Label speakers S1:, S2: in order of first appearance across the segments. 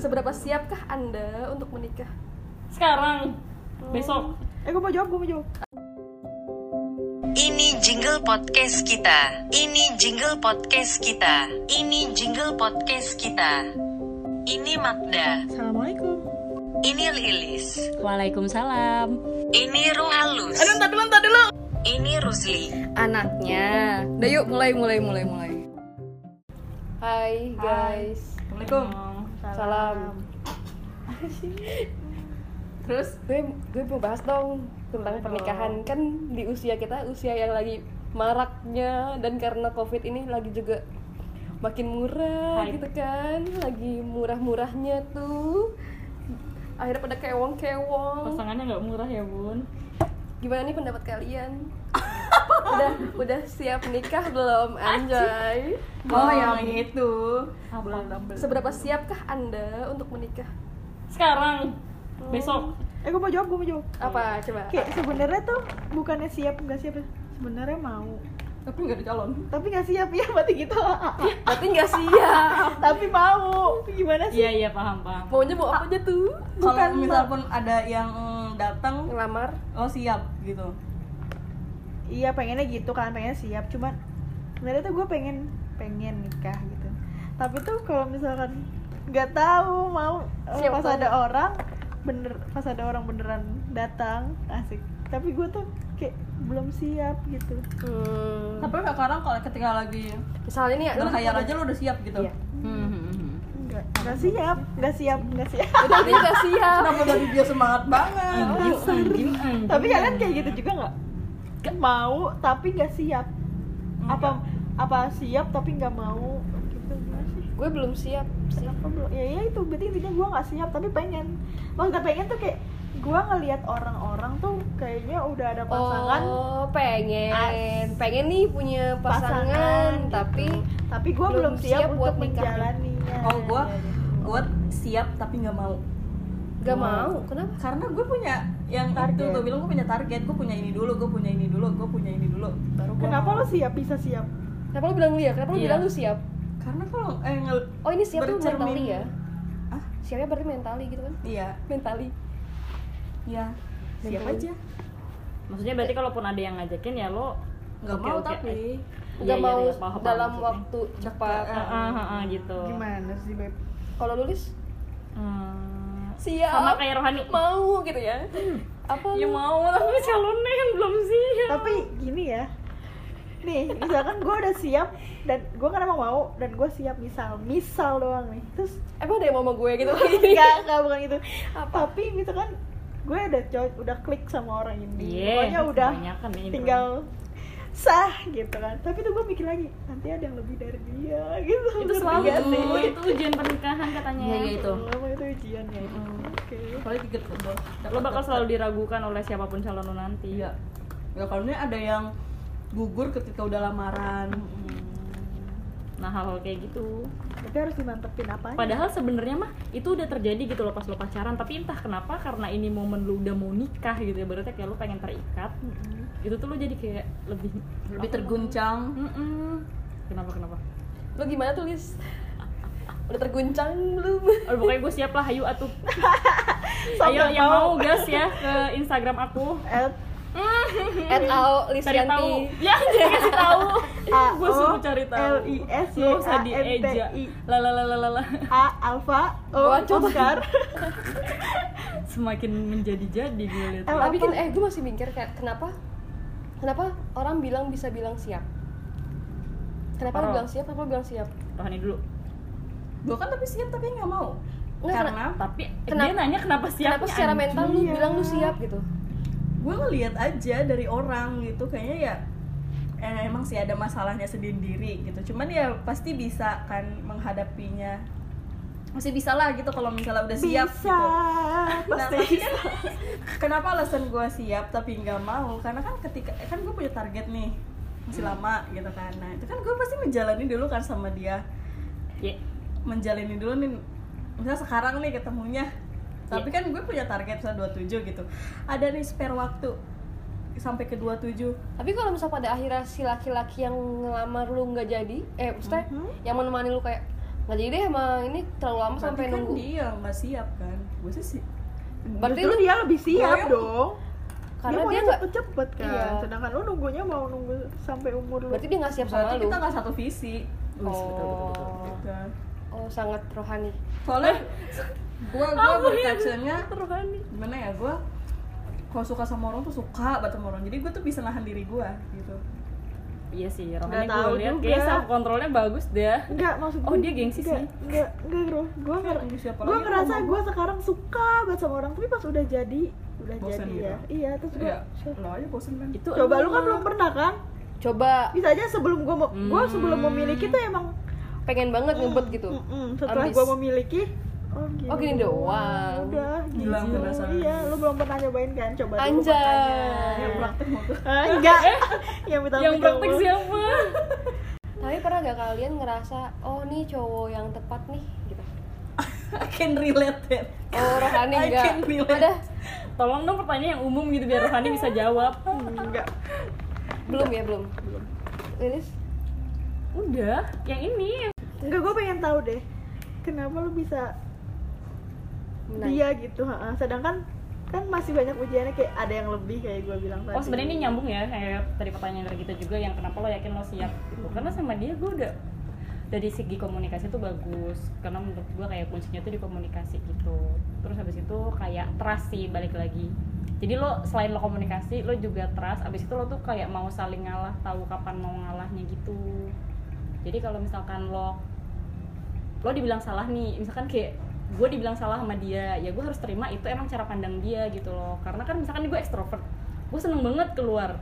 S1: Seberapa siapkah Anda untuk menikah?
S2: Sekarang, besok.
S3: Eh gue mau jawab, gue mau jawab.
S4: Ini jingle podcast kita. Ini jingle podcast kita. Ini jingle podcast kita. Ini Magda.
S3: Assalamualaikum.
S4: Ini Lilis.
S2: Waalaikumsalam.
S4: Ini Ruhalus.
S1: Aduh, entar dulu, entar dulu.
S4: Ini Rusli.
S1: Anaknya. Udah yuk, mulai, mulai, mulai, mulai. Hai guys.
S3: Assalamualaikum.
S1: Salam. Terus? Gue gue mau bahas dong tentang pernikahan. Kan di usia kita usia yang lagi maraknya dan karena covid ini lagi juga makin murah
S2: Hype.
S1: gitu kan. Lagi murah-murahnya tuh. Akhirnya pada kewong-kewong.
S2: Pasangannya nggak murah ya, Bun.
S1: gimana nih pendapat kalian udah udah siap nikah belum anjay
S3: Oh yang itu.
S2: Apa?
S1: seberapa siapkah anda untuk menikah
S2: Sekarang, besok.
S3: Eh gue mau jawab, gue mau jawab.
S1: apa coba
S3: Kayak sebenarnya tuh bukannya siap nggak siap ya. Sebenarnya mau.
S1: tapi nggak dicalon
S3: Tapi nggak siap ya berarti gitu.
S1: berarti nggak siap
S3: Tapi mau. Gimana sih?
S2: Iya, iya, paham, paham.
S1: maunya mau apa aja tuh
S3: Bukan
S5: kalau misal pun ada yang datang
S1: ngelamar
S5: oh siap gitu
S3: Iya pengennya gitu kan, pengennya siap. Cuman sebenarnya tuh gue pengen pengen nikah gitu. Tapi tuh kalau misalkan nggak tahu mau eh,
S1: Siap
S3: pas ada orang bener pas ada orang beneran datang asik. Tapi gue tuh kayak belum siap gitu.
S1: hmm.
S5: tapi sekarang kalau ketika lagi
S1: misalnya nih lu
S5: berkhayal aja lu udah siap gitu
S1: Iya.
S2: Hmm, hmm, hmm.
S3: Nggak siap, nggak siap, nggak siap.
S1: udah dia nggak siap
S5: kenapa dari dia semangat banget
S2: Anjing, anjing, anjing.
S3: tapi kalian kayak gitu juga nggak? Mau tapi nggak siap. Apa apa siap tapi nggak mau gitu gimana sih?
S1: gue belum siap sih
S3: Kenapa belum? Ya, ya itu berarti intinya gue nggak siap tapi pengen. Maksudnya pengen tuh kayak gue ngelihat orang-orang tuh kayaknya udah ada pasangan
S1: oh pengen
S3: As-
S1: pengen nih punya pasangan,
S3: pasangan,
S1: tapi
S3: tapi gue
S1: belum
S3: belum,
S1: siap
S3: siap,
S1: buat
S3: untuk menjalaninya.
S5: oh gua
S3: Ya, gitu.
S5: gua siap tapi nggak mau
S1: gak mau kenapa
S5: karena gue punya yang
S3: Target.
S5: itu gue bilang gue punya target gue punya ini dulu gue punya ini dulu gue punya ini dulu baru gua
S3: Kenapa lo siap bisa siap?
S1: kenapa lu bilang iya kenapa lu
S2: Iya.
S1: bilang lu siap
S5: karena kalau eh ngel-
S1: oh ini siap tuh
S5: Bercermin.
S1: mentally ya
S5: ah
S1: siapnya berarti mentally gitu kan
S5: iya
S1: mentally
S5: iya siap aja
S2: Maksudnya berarti kalaupun ada yang ngajakin ya lo
S5: nggak
S2: Oke,
S5: mau
S2: oke.
S5: tapi
S1: nggak
S2: Iya, iya,
S1: mau
S2: iya, paham, paham
S1: dalam
S2: maksudnya.
S1: waktu cepat
S5: Dekat,
S2: Ah, ah, ah, gitu.
S3: Gimana sih beb?
S1: kalau nulis
S2: Hmm,
S1: siap.
S2: Sama kayak rohani.
S1: mau gitu ya. Apa
S2: Ya
S1: lu?
S2: mau tapi calonnya yang belum siap.
S3: Tapi gini ya, nih misalkan gue udah siap dan gue kan emang mau dan gue siap misal misal doang nih. Terus
S1: emang ada yang mau sama gue gitu?
S3: Enggak enggak bukan itu
S1: Apa?
S3: tapi misalkan gue udah udah klik sama orang ini.
S2: Iya,
S3: pokoknya udah
S2: nih,
S3: tinggal sah gitu kan. Tapi tuh gue mikir lagi nanti ada yang lebih dari dia gitu.
S2: Itu selalu
S3: sih?
S2: itu ujian pernikahan katanya.
S5: Iya, iya, itu.
S3: Oh, itu ujian ya? Oke.
S5: Apalagi tiket
S2: Lo bakal selalu diragukan oleh siapa pun calon lo nanti.
S5: iya. Ya kalau ini ada yang gugur ketika udah lamaran
S2: Nah hal-hal kayak gitu.
S3: tapi harus dimantepin apa
S2: Padahal sebenarnya mah itu udah terjadi gitu loh pas lo pacaran. Tapi entah kenapa karena ini momen lu udah mau nikah gitu ya. Berarti kayak lo pengen terikat. Itu tuh lo jadi kayak lebih
S5: lebih terguncang
S2: Mm-mm. Kenapa kenapa?
S1: lu gimana tulis udah terguncang belum
S2: Oh, pokoknya gue siap lah, ayo atuh. Ayo yang
S3: mau.
S2: mau gas ya ke Instagram aku.
S3: At
S1: at ao
S2: Cari tahu.
S1: Lisyanti
S2: Ya, jangan kasih tahu.
S3: A
S2: Gue suruh cari tahu.
S3: L I S Y A
S2: usah
S3: N T
S2: dieja.
S3: I
S2: La la la la la.
S3: A Alpha O. Oscar
S2: Semakin menjadi-jadi gue lihat.
S1: Tapi kan eh gue masih mikir kayak kenapa kenapa orang bilang bisa bilang siap kenapa lu bilang siap kenapa lu bilang siap
S2: Rohani dulu.
S5: gue kan tapi siap tapi nggak mau
S1: Nggak,
S5: karena
S2: Tapi
S1: Kenapa-
S2: dia nanya kenapa siap?
S1: kenapa secara mental lu bilang lu siap gitu
S5: gue ngeliat aja dari orang gitu kayaknya ya eh, emang sih ada masalahnya sendiri gitu. Cuman ya pasti bisa kan menghadapinya. Masih bisa lah gitu kalau misalnya udah siap
S3: bisa
S5: gitu. nah
S3: pasti
S5: kan kenapa alasan gue siap tapi nggak mau? Karena kan ketika kan gue punya target nih masih lama gitu kan. Nah itu kan gue pasti menjalani dulu kan sama dia.
S2: Ya,
S5: menjalani dulu nih misalnya sekarang nih ketemunya tapi
S2: Iya.
S5: kan gue punya target misalnya 27 gitu. Ada nih spare waktu sampai ke 27
S1: tapi kalau misalnya pada akhirnya si laki-laki yang ngelamar lu nggak jadi eh maksudnya
S3: Mhm.
S1: yang menemani lu kayak nggak jadi deh emang ini terlalu lama
S5: Berarti
S1: sampai
S5: kan
S1: nunggu.
S5: dia nggak siap kan? Gue sih sih
S1: berarti lu
S3: dia lebih siap dong.
S1: Karena
S3: dia
S1: dia
S3: cepet-cepet kan.
S1: Iya.
S3: sedangkan lu nunggunya mau nunggu sampai umur lu.
S1: Berarti dia nggak siap sama
S5: berarti
S1: lu.
S5: kita nggak satu visi.
S2: Wis, betul, betul, betul.
S1: oh oh sangat rohani.
S5: Soalnya gue gue berkacanya gimana ya gue kalau suka sama orang tuh suka banget sama orang. Jadi gue tuh bisa nahan diri gue gitu.
S2: Iya sih, Rohani gue lihat
S3: juga.
S2: kayak self controlnya bagus deh.
S3: enggak maksud
S2: Oh,
S3: gue
S2: dia gengsi
S3: enggak,
S2: sih.
S3: enggak enggak bro gue nger
S5: lagi
S3: ngerasa gue sekarang suka banget sama orang tapi pas udah jadi udah
S5: Bosen
S3: jadi
S5: gitu?
S3: ya. Iya terus gue
S5: ya lo aja bosen kan?
S2: Itu
S3: coba lu kan belum pernah kan?
S1: Coba.
S3: Bisa aja sebelum gue gue sebelum
S2: Hmm.
S3: memiliki tuh emang
S1: pengen banget ngebet gitu.
S3: Setelah gue memiliki oh gini,
S1: Oh, gini doang.
S3: udah gitu.
S5: penasaran.
S3: iya lu belum pernah nyobain kan? Coba dulu
S1: Anjay.
S5: yang praktek mau tuh.
S3: Ah, enggak. Yang
S2: yang praktek siapa?
S1: tapi pernah gak kalian ngerasa oh nih cowok yang tepat nih gitu?
S5: I can relate it.
S1: Oh rohani
S5: I
S1: enggak.
S5: can relate.
S1: ada
S2: Tolong dong pertanyaan yang umum gitu biar Rohani bisa jawab.
S3: enggak.
S1: Belum ya belum? Lilis?
S2: Udah, yang ini.
S3: Enggak gue pengen tahu deh kenapa lu bisa
S1: Menang.
S3: dia gitu ha-ha. sedangkan kan masih banyak ujiannya kayak ada yang lebih kayak gue bilang tadi.
S2: Oh sebenarnya ini nyambung ya kayak tadi pertanyaan dari kita juga yang kenapa lo yakin lo siap gitu. Karena sama dia gue udah dari segi komunikasi tuh bagus. Karena menurut gue kayak kuncinya tuh di komunikasi gitu. Terus habis itu kayak trust sih balik lagi. Jadi lo selain lo komunikasi lo juga trust. Abis itu lo tuh kayak mau saling ngalah tahu kapan mau ngalahnya gitu. Jadi kalau misalkan lo lo dibilang salah nih misalkan kayak gue dibilang salah sama dia ya gue harus terima itu emang cara pandang dia gitu loh. Karena kan misalkan gue ekstrovert gue seneng banget keluar.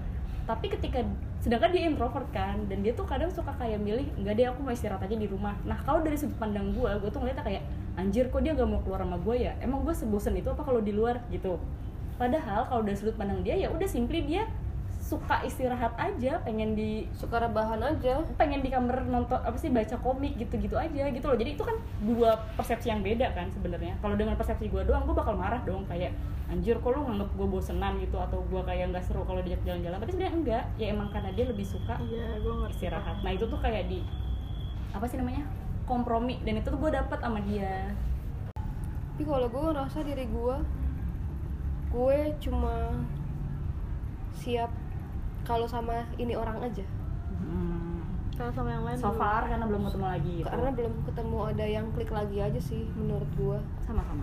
S2: Tapi ketika sedangkan dia introvert kan dan dia tuh kadang suka kayak milih enggak deh aku mau istirahat aja di rumah. Nah kalau dari sudut pandang gue gue tuh ngeliatnya kayak anjir kok dia gak mau keluar sama gue ya? Emang gue sebosen itu apa kalau di luar? Gitu. Padahal kalau dari sudut pandang dia ya udah simply dia suka istirahat aja pengen di
S1: suka rebahan aja.
S2: pengen di kamar nonton apa sih baca komik gitu-gitu aja gitu loh. Jadi itu kan dua persepsi yang beda kan sebenarnya. Kalau dengan persepsi gue doang gue bakal marah dong. Kayak anjir kok lu nganggep gue bosenan gitu? Atau gue kayak nggak seru kalau diajak jalan-jalan. Tapi sebenarnya enggak. Ya emang karena dia lebih suka
S3: iya gue ngerti.
S2: istirahat. Nah itu tuh kayak di apa sih namanya kompromi. Dan itu tuh gue dapet sama dia.
S1: Tapi kalau gue ngerasa diri gue gue cuma siap kalau sama ini orang aja.
S2: Hmm.
S3: kalau sama yang lain
S2: so
S3: belum.
S2: far karena belum ketemu lagi gitu.
S1: Karena belum ketemu ada yang klik lagi aja sih menurut gue
S2: sama-sama.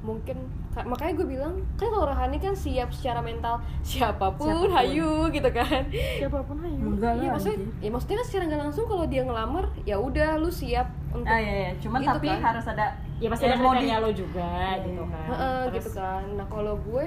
S1: Mungkin ka- makanya gue bilang kan kalau rohani kan siap secara mental siapa
S2: pun, Siapa pun.
S1: hayu gitu kan.
S3: Siapa pun ayo
S2: enggak
S1: iya maksudnya ya maksudnya kan secara nggak langsung kalau dia ngelamar ya udah lu siap untuk
S5: ah iya iya. Cuman
S1: Gitu
S5: tapi
S1: kan.
S5: harus ada
S2: ya pasti
S5: yang
S2: ada
S5: di-
S2: lo juga
S5: Iya,
S2: gitu
S5: iya.
S2: kan.
S1: Heeh,
S2: Terus
S1: gitu kan. Nah kalau gue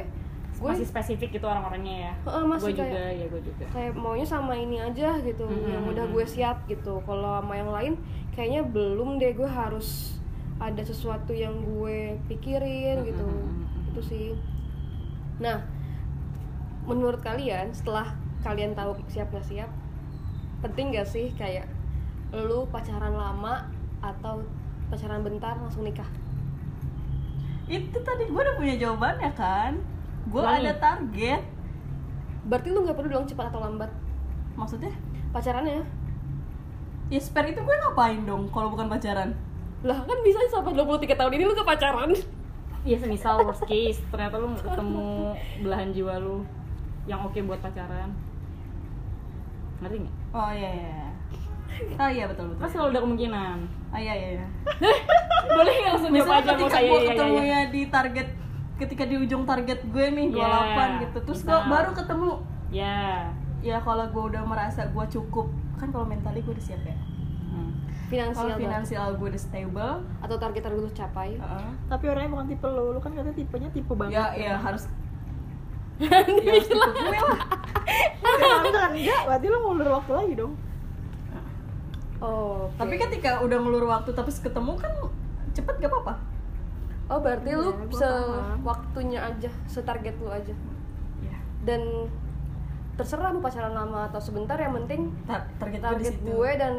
S1: gue
S2: masih spesifik gitu orang-orangnya ya?
S1: Masih
S2: gue juga
S1: kayak-
S2: ya gue juga.
S1: kayak maunya sama ini aja gitu
S2: Mm-mm.
S1: yang udah gue siap gitu. Kalau sama yang lain kayaknya belum deh gue harus ada sesuatu yang gue pikirin gitu.
S2: Mm-mm.
S1: itu sih. Nah menurut kalian setelah kalian tahu siap nggak siap penting gak sih kayak lu pacaran lama atau pacaran bentar langsung nikah?
S5: Itu tadi gue udah punya jawabannya kan gue ada target.
S1: Berarti lu nggak perlu dong cepat atau lambat.
S5: Maksudnya?
S1: Pacarannya.
S5: Ya spare itu gue ngapain dong kalau bukan pacaran?
S1: Lah kan bisa sampai 23 tahun ini lu ke pacaran.
S2: Iya semisal worst case ternyata lu ketemu belahan jiwa lu yang oke buat pacaran. Ngerti nggak?
S5: oh iya iya iya. oh iya betul betul.
S2: Kan selalu ada kemungkinan.
S5: Oh iya iya iya.
S2: boleh nggak langsung jawab aja mau
S5: ketika
S2: saya
S5: gue
S2: ya, ya,
S5: ketemu
S2: ya.
S5: ya di target ketika di ujung target gue nih 28
S2: Ya,
S5: gitu. Terus gue baru ketemu.
S2: Ya
S5: ya kalau gue udah merasa gue cukup kan kalau mentally gue udah siap ya?
S2: Hmm.
S1: finansial
S5: kalau finansial gue udah stable.
S1: Atau target target lu capai
S5: heeh.
S3: tapi orangnya bukan tipe lo lo kan katanya tipenya tipe banget.
S5: Ya
S3: kan?
S5: ya harus. Ya harus tipe gue lah
S3: Ya, kalau misalkan enggak berarti lo ngulur waktu lagi dong.
S1: Oh oke.
S5: tapi ketika udah ngelur waktu tapi ketemu kan cepet gak apa-apa
S1: oh berarti lu
S3: Iya, gua
S1: se
S3: paham.
S1: waktunya aja setarget lu aja.
S5: Ya
S1: dan terserah mau pacaran lama atau sebentar yang penting
S5: tar- target,
S1: target
S5: situ.
S1: gue dan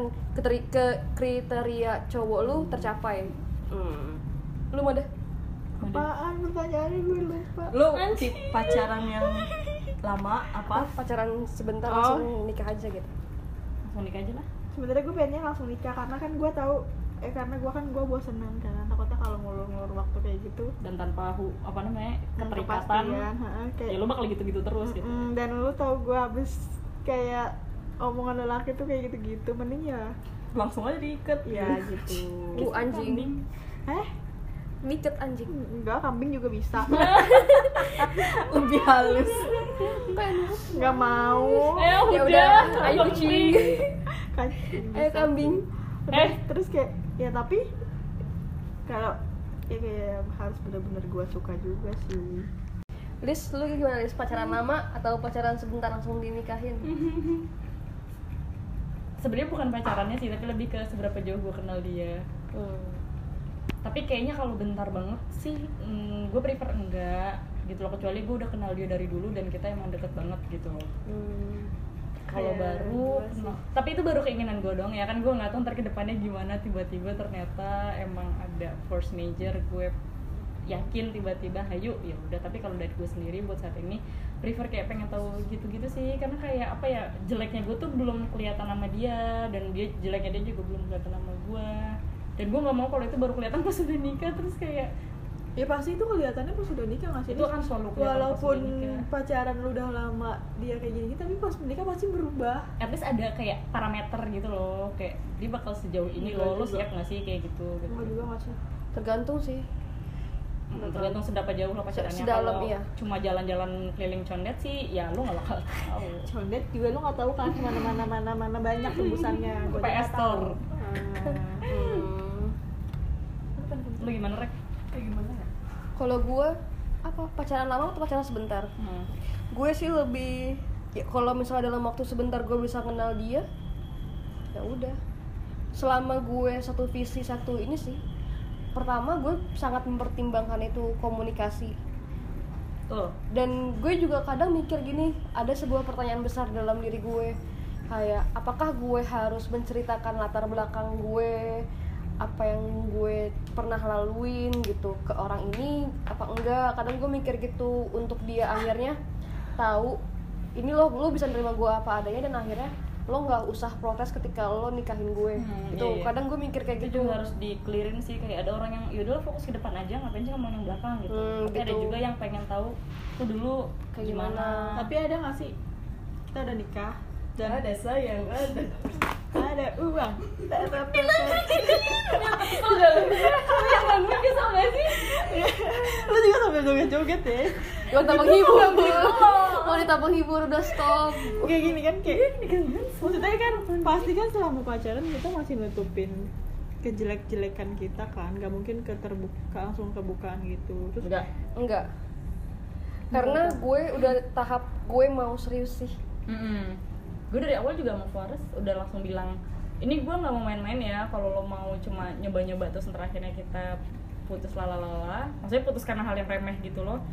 S1: ke kriteria cowok lu tercapai. Hmm. lu mau deh?
S3: Apaan pertanyaannya gue lupa.
S5: Lu tipe pacaran yang lama
S1: apa?
S5: Apa
S1: pacaran sebentar
S3: Oh.
S1: langsung nikah aja gitu.
S2: Langsung nikah aja lah.
S3: Sebenarnya gue pengennya langsung nikah karena kan gue tahu eh karena gue kan gue bosenan kan takutnya kalau ngulur-ngulur waktu kayak gitu
S2: dan tanpa hu, apa namanya keterikatan
S3: kayak
S2: ya lu bakal gitu-gitu terus gitu
S3: Mm, dan lu tau gue habis kayak omongan lelaki tuh kayak gitu-gitu mending ya
S5: langsung aja diikat
S3: ya gitu
S1: Bu anjing.
S3: eh
S1: Miket anjing.
S3: enggak kambing juga bisa
S5: lebih halus
S3: nggak mau
S2: eh
S1: Ya
S2: udah,
S1: udah, ayo
S2: kambing.
S1: kucing.
S3: Kambing
S1: Ayo kambing.
S3: terus,
S2: Eh.
S3: terus kayak ya tapi kalau ya kayak harus benar-benar gue suka juga sih
S1: Lis, lu gimana Lis? Pacaran lama atau pacaran sebentar langsung dinikahin?
S2: sebenarnya bukan pacarannya sih tapi lebih ke seberapa jauh gue kenal dia
S1: Hmm.
S2: tapi kayaknya kalau bentar banget sih mm, gue prefer enggak gitu loh kecuali gue udah kenal dia dari dulu dan kita emang deket banget gitu loh
S1: Hmm.
S2: Kalau
S3: Kayak
S2: baru tapi itu baru keinginan gue dong ya kan gue nggak tahu ntar ke depannya gimana. Tiba-tiba ternyata emang ada force major gue yakin tiba-tiba hayu ya udah. Tapi kalau dari gue sendiri buat saat ini prefer kayak pengen tahu gitu-gitu sih. Karena kayak apa ya jeleknya gue tuh belum kelihatan sama dia dan dia jeleknya dia juga belum kelihatan sama gue dan gue nggak mau kalau itu baru kelihatan pas udah nikah. Terus kayak
S3: ya pasti itu kelihatannya pas udah nikah nggak sih
S2: itu akan selalu
S3: walaupun pacaran lu udah lama dia kayak gini tapi pas menikah pasti berubah
S2: at least ada kayak parameter gitu loh kayak dia bakal sejauh ini
S3: Enggak
S2: loh lo
S3: juga.
S2: siap nggak sih kayak gitu gitu
S3: enggak juga nggak sih
S1: Tergantung sih.
S2: Hmm, tergantung seberapa jauh lo pacarannya
S1: Sedalam,
S2: Kalau
S1: iya.
S2: cuma jalan-jalan keliling condet sih ya lo nggak bakal tahu
S3: condet juga lu nggak tahu kan mana mana mana mana banyak tembusannya aja
S2: PS. Store.
S3: Ah.
S1: Hmm.
S2: lo gimana rek
S1: Kalau gue apa pacaran lama atau pacaran sebentar?
S2: hmm.
S1: Gue sih lebih ya kalau misalnya dalam waktu sebentar gue bisa kenal dia, ya udah. Selama gue satu visi satu ini sih, pertama gue sangat mempertimbangkan itu komunikasi
S2: tuh
S1: dan gue juga kadang mikir gini ada sebuah pertanyaan besar dalam diri gue kayak apakah gue harus menceritakan latar belakang gue apa yang gue pernah laluin gitu ke orang ini apa enggak. Kadang gue mikir gitu untuk dia akhirnya tahu ini loh lo bisa nerima gue apa adanya dan akhirnya lo nggak usah protes ketika lo nikahin gue.
S2: Hmm,
S1: itu
S2: iya, iya.
S1: kadang gue mikir kayak
S2: itu
S1: gitu.
S2: juga harus di clearin sih kayak ada orang yang yaudah lo fokus ke depan aja ngapain sih ngomong yang belakang gitu.
S1: Hmm,
S2: tapi ada
S1: gitu.
S2: juga yang pengen tahu tuh dulu
S1: Kayak
S2: gimana,
S1: gimana.
S3: tapi ada nggak sih? Kita udah nikah dan
S5: ada sayang ada
S3: ada uang. Lu juga sambil joget-joget ya.
S1: Gua tambah hibur. Mau ditambah hibur udah stop.
S3: Kayak gini kan kayak maksudnya kan pasti kan selama pacaran kita masih nutupin kejelek-jelekan kita kan. Nggak mungkin keterbuka langsung kebukaan gitu. Terus
S2: enggak
S1: Enggak. Karena gue udah tahap gue mau serius sih.
S2: Gue dari awal juga sama Faris udah langsung bilang ini gue nggak mau main-main ya kalau lo mau cuma nyoba-nyoba terus ntar akhirnya kita putus lalalala maksudnya putus karena hal yang remeh gitu loh.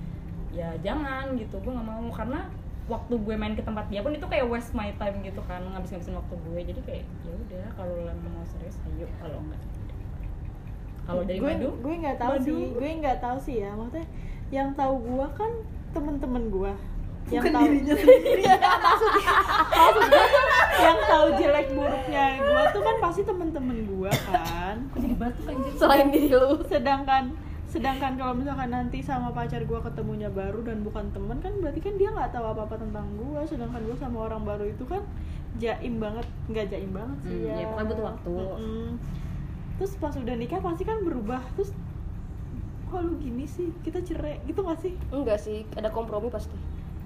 S2: Ya jangan gitu gue nggak mau. Karena waktu gue main ke tempat dia pun itu kayak waste my time gitu kan ngabis-ngabisin waktu gue. Jadi kayak ya udah kalau lo mau serius ayo. Kalau enggak ya kalau dari
S3: gue
S2: madu
S3: gue nggak tahu
S2: Madu.
S3: sih gue nggak tahu sih ya. Maksudnya yang tahu gue kan temen-temen gue yang
S5: Bukan
S3: tahu
S5: dirinya sendiri.
S3: Maksud maksud gue tuh yang tahu jelek buruknya gue tuh kan pasti temen-temen gue kan
S2: jadi batuk anjir
S1: Selain diri lu.
S3: sedangkan sedangkan kalau misalkan nanti sama pacar gue ketemunya baru dan bukan temen kan berarti kan dia nggak tahu apa apa tentang gue sedangkan gue sama orang baru itu kan jaim banget nggak jaim banget sih
S2: Hmm,
S3: ya
S2: ya, pokoknya butuh waktu.
S3: Mm-mm. terus pas udah nikah pasti kan berubah terus kok lu gini sih kita cerai gitu gak sih
S1: Enggak sih, ada kompromi pasti.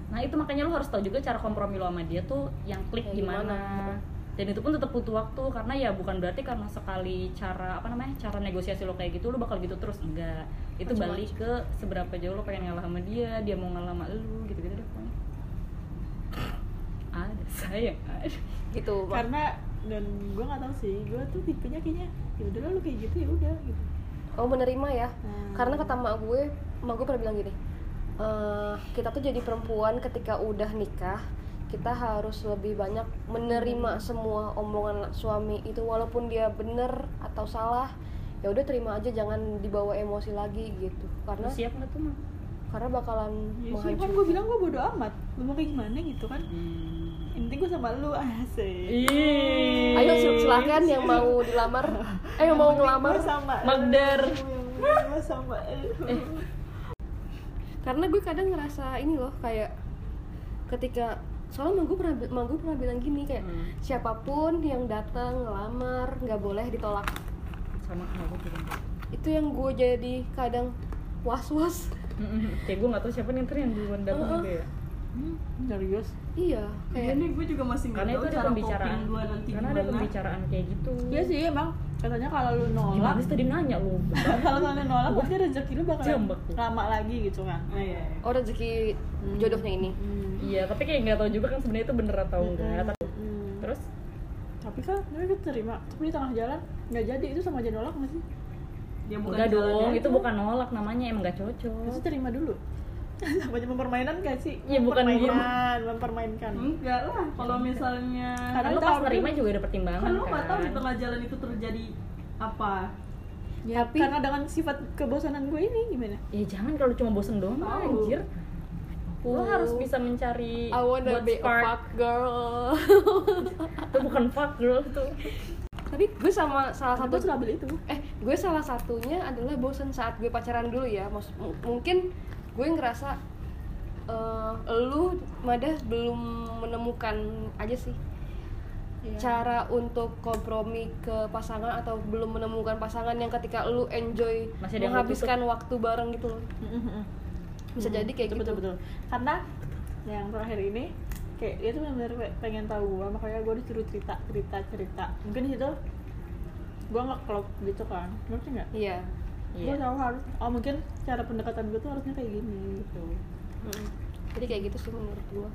S2: Nah itu makanya lo harus tahu juga cara kompromi lo sama dia tuh yang klik
S1: Kayak
S2: gimana.
S1: gimana.
S2: Dan itu pun tetap butuh waktu karena ya bukan berarti karena sekali cara apa namanya cara negosiasi lo kayak gitu lo bakal gitu terus enggak. Itu
S1: Macem-macem.
S2: balik ke seberapa jauh lo pengen ngalah sama dia, dia mau ngalah sama lu gitu-gitu deh pokoknya. Ada sayang, ada.
S1: Gitu. Mak.
S3: karena dan gue nggak tahu sih gue tuh tipenya kayaknya ya udahlah lu kayak gitu ya udah gitu
S1: Oh menerima ya.
S3: Hmm.
S1: Karena kata mak gue, mak gue pernah bilang gini. "Eh, kita tuh jadi perempuan ketika udah nikah kita harus lebih banyak menerima semua omongan suami itu walaupun dia bener atau salah. Ya udah terima aja jangan dibawa emosi lagi gitu. Karena
S2: siap nggak tuh mah?
S1: karena bakalan
S3: Ya sih, kan gue bilang gue bodo amat. Lu mau kayak gimana gitu kan? Yang penting gue sama lu asik.
S2: Ih.
S1: ayo sil- silakan yang mau dilamar. Eh yang mau ngelamar.
S3: sama
S2: Magdar.
S3: Gue sama
S2: Eh.
S1: Karena gue kadang ngerasa ini loh kayak ketika soalnya emang gue pernah emang gue pernah bilang gini kayak
S2: Hmm.
S1: siapa pun yang datang ngelamar nggak boleh ditolak.
S2: Sama aku juga
S1: itu yang gue jadi kadang was was
S2: kayak gue nggak tahu siapa nih ntar yang duluan datang
S1: Uh-uh.
S2: gitu ya.
S3: Serius?
S1: Iya kayak
S5: nih gue juga masih nggak
S2: karena
S5: tahu
S2: itu ada
S5: cara
S2: pembicaraan.
S5: Coping gue nanti
S2: karena ada pembicaraan kayak gitu.
S3: Iya sih emang Katanya kalau lu nolak
S2: gimana tadi nanya lu?
S3: Kalau lu nolak pasti rezeki lu bakal
S2: Jambak
S3: lama lagi gitu kan.
S5: Nah, iya.
S1: oh rezeki jodohnya ini?
S2: Iya tapi kayak nggak tahu juga kan sebenarnya itu bener atau enggak Tapi-
S3: Hmm.
S2: terus?
S3: Tapi kan tapi gue terima Tapi di tengah jalan nggak jadi itu sama aja nolak nggak sih?
S5: Dia bukan
S2: enggak dong itu bukan nolak namanya emang nggak cocok.
S3: Pasti terima dulu sama aja mempermainan gak sih?
S2: Iya, bukan
S3: mempermainan, mempermainkan.
S5: enggak lah kalau misalnya
S3: Karena
S2: karena lu pas nerima
S3: tuh-
S2: juga ada pertimbangan
S5: kan lu
S2: kan
S5: nggak tahu di tengah jalan itu terjadi apa
S3: Ya,
S1: Tapi-
S3: karena dengan sifat kebosanan gue ini gimana?
S2: ya jangan kalau cuma bosen doang
S5: Tahu.
S2: anjir lo
S1: Oh.
S2: harus bisa mencari
S1: I wanna
S2: buat
S1: be a
S2: spark.
S1: fuck girl
S2: itu bukan fuck girl itu
S1: tapi gue sama salah
S3: Satu trouble itu.
S1: eh gue salah satunya adalah bosen saat gue pacaran dulu ya mungkin gue ngerasa eh, lu madah belum menemukan aja sih.
S3: Iya.
S1: cara untuk kompromi ke pasangan atau belum menemukan pasangan yang ketika lu enjoy
S2: Masih
S1: menghabiskan waktu bareng gitu loh. Bisa jadi kayak
S3: betul,
S1: gitu.
S3: betul, betul. Karena yang terakhir ini kayak dia tuh benar-benar pengen tahu gue makanya gue disuruh cerita cerita cerita. Mungkin di situ gue nggak klop gitu kan. Ngerti nggak?
S1: Iya
S3: gue
S2: iya
S3: tahu harus oh mungkin cara pendekatan gue tuh harusnya kayak gini gitu.
S1: Mm. jadi kayak gitu sih menurut gue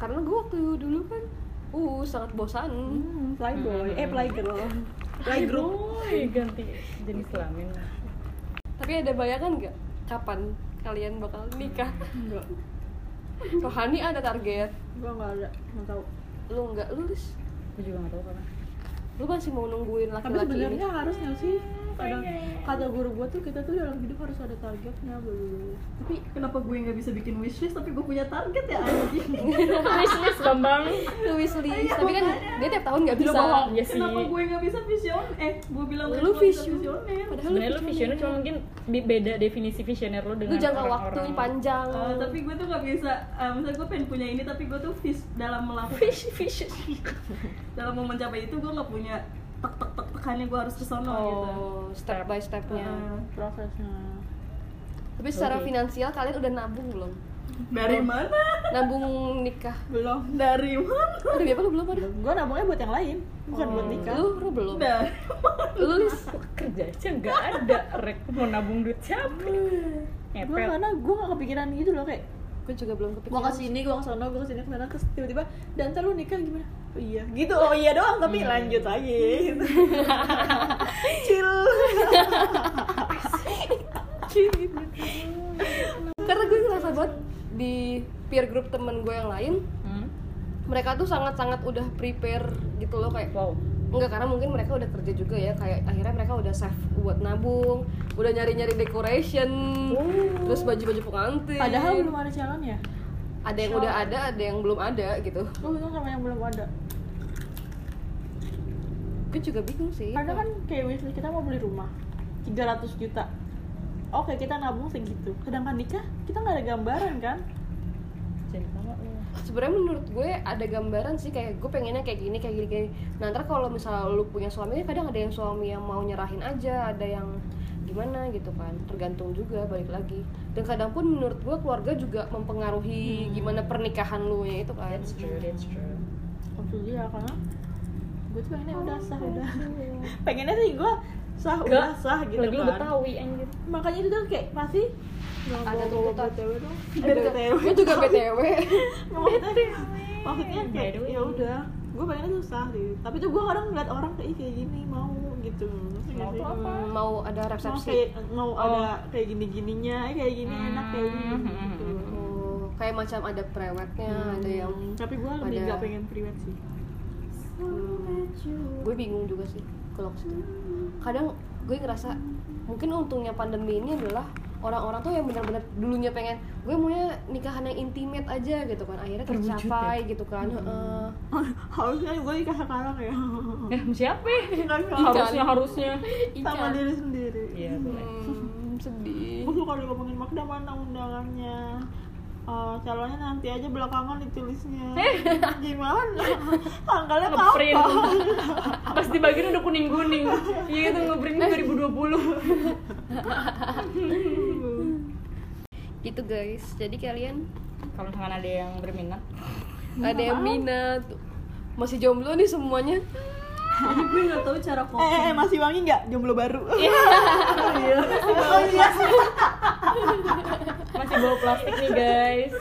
S1: karena gue waktu dulu kan uh sangat bosan.
S3: Hmm, playboy. Eh playgirl. Playgroup.
S2: Ganti jenis kelamin.
S1: Tapi ada bayangan nggak? Kapan kalian bakal nikah?
S3: Enggak
S1: Rohani ada target?
S3: Gue nggak ada nggak tahu.
S1: Lu nggak lulus?
S2: Aku juga nggak tahu kapan
S1: lu masih mau nungguin
S3: tapi
S1: laki-laki ini?
S3: sebenarnya harus nggak sih kadang kata guru gue tuh kita tuh dalam hidup harus ada targetnya belum
S5: tapi kenapa gue nggak bisa bikin wishlist tapi gue punya target ya anjing?
S2: Wishlist bambang.
S1: Lu wishlist tapi kan dia tiap tahun nggak bisa.
S2: Iya sih.
S5: kenapa gue nggak bisa vision eh gue bilang
S1: Lu
S5: visioner?
S1: padahal
S2: sebenarnya lu visioner. cuma mungkin beda definisi visioner lu dengan
S1: lu jangka waktu panjang.
S5: Eh, tapi gue tuh nggak bisa uh, misalnya gue pengen punya ini tapi gue tuh vis dalam melakukan
S2: fish fish
S5: dalam mau mencapai itu gue nggak punya tek tek tek tekannya gue harus ke sono gitu.
S1: oh step by stepnya.
S5: Eh,
S3: prosesnya.
S1: Tapi secara
S2: Oke.
S1: finansial kalian udah nabung belum?
S5: Dari mana?
S1: Nabung nikah.
S3: Belum.
S5: Dari mana?
S1: Ada berapa lu belum ada?
S3: Gue nabungnya buat yang lain bukan buat nikah.
S1: Lu lu belum?
S5: Dari
S1: lu Lis?
S2: kerja aja nggak ada rek. Mau nabung duit siapa?
S3: Gue karena gue gak kepikiran gitu loh kayak
S1: gue juga belum
S3: gue
S1: kepikiran
S3: gue ke sana gue ke sini ke sana terus tiba-tiba dan ntar lu nikah gimana? Oh iya. Gitu. Oh iya doang tapi lanjut aja. Gitu. Chill.
S1: Karena gue ngerasa banget di peer group temen gue yang lain
S2: Hmm?
S1: mereka tuh sangat-sangat udah prepare gitu loh kayak
S2: wow
S1: Enggak, karena mungkin mereka udah kerja juga ya Kayak akhirnya mereka udah save buat nabung Udah nyari-nyari decoration Terus baju-baju pengantin.
S3: Padahal belum ada calon ya?
S1: Ada yang udah ada, ada yang belum ada gitu.
S3: Gue bingung sama yang belum ada.
S1: Gue juga bingung sih.
S3: Karena kan kayak wishlist kita mau beli rumah 300 juta. Oke kita nabung segitu. Sedangkan nikah kita nggak ada gambaran kan
S1: sebenarnya menurut gue ada gambaran sih kayak gue pengennya kayak gini kayak gini, kayak gini. nah ntar kalau misalnya lu punya suami kadang ada yang suami yang mau nyerahin aja ada yang gimana gitu kan. Tergantung juga balik lagi. Dan kadang pun menurut gue keluarga juga mempengaruhi gimana pernikahan lu nya itu kan.
S2: That's true that's true.
S3: Dia karena gue tuh pengennya udah sah udah. Pengennya sih gue sah
S2: Gak,
S3: udah sah gitu
S2: lagi lu
S3: kan.
S2: betawi anjir.
S3: Makanya itu tuh kayak pasti
S1: Ada tuntutan.
S3: BTW dong
S1: Aduh, gue juga btw
S3: maksudnya maksudnya kayak
S2: way.
S3: ya udah. Gue pengennya tuh sah sih. Tapi tuh gue kadang ngeliat orang kayak "Ih, kayak gini mau gitu.
S2: Mau
S3: sih?
S2: tuh apa?
S1: Hmm, mau ada
S3: mau
S1: resepsi.
S3: kayak mau
S2: Oh.
S3: ada kayak gini gininya kayak gini enak kayak gini
S2: Hmm,
S3: gitu.
S1: Oh, kayak macam ada prewednya ada yang
S3: Hmm, tapi gue lebih
S1: ada-
S3: gak pengen priwet sih.
S1: Gue bingung juga sih kalau ke situ. Kadang gue ngerasa mungkin untungnya pandemi ini adalah orang-orang tuh yang benar-benar dulunya pengen gue maunya nikahan yang intimate aja gitu kan. Akhirnya
S2: Terwujud
S1: tercapai gitu kan heeh.
S3: harusnya gue nikah sekarang ya.
S2: Eh siapa
S3: enggak.
S2: harusnya harusnya.
S3: Sama
S1: Ican.
S3: diri sendiri.
S2: Iya boleh
S1: Hmm, sedih.
S3: Gue suka ngomongin Magda mana undangannya. Eh, calonnya nanti aja belakangan ditulisnya. Gimana? Tanggalnya
S2: ngeprint. Pas dibagiin udah kuning kuning iya itu ngeprint 2020
S1: gitu guys. Jadi kalian
S2: kalau misalkan ada yang berminat.
S1: Ada yang minat. Masih jomblo nih semuanya.
S5: Gue nggak tahu cara
S3: eh,
S5: coping
S3: eh, eh, masih wangi nggak? Jomblo baru.
S5: Iya.
S3: Oh iya.
S2: Masih bawa plastik nih guys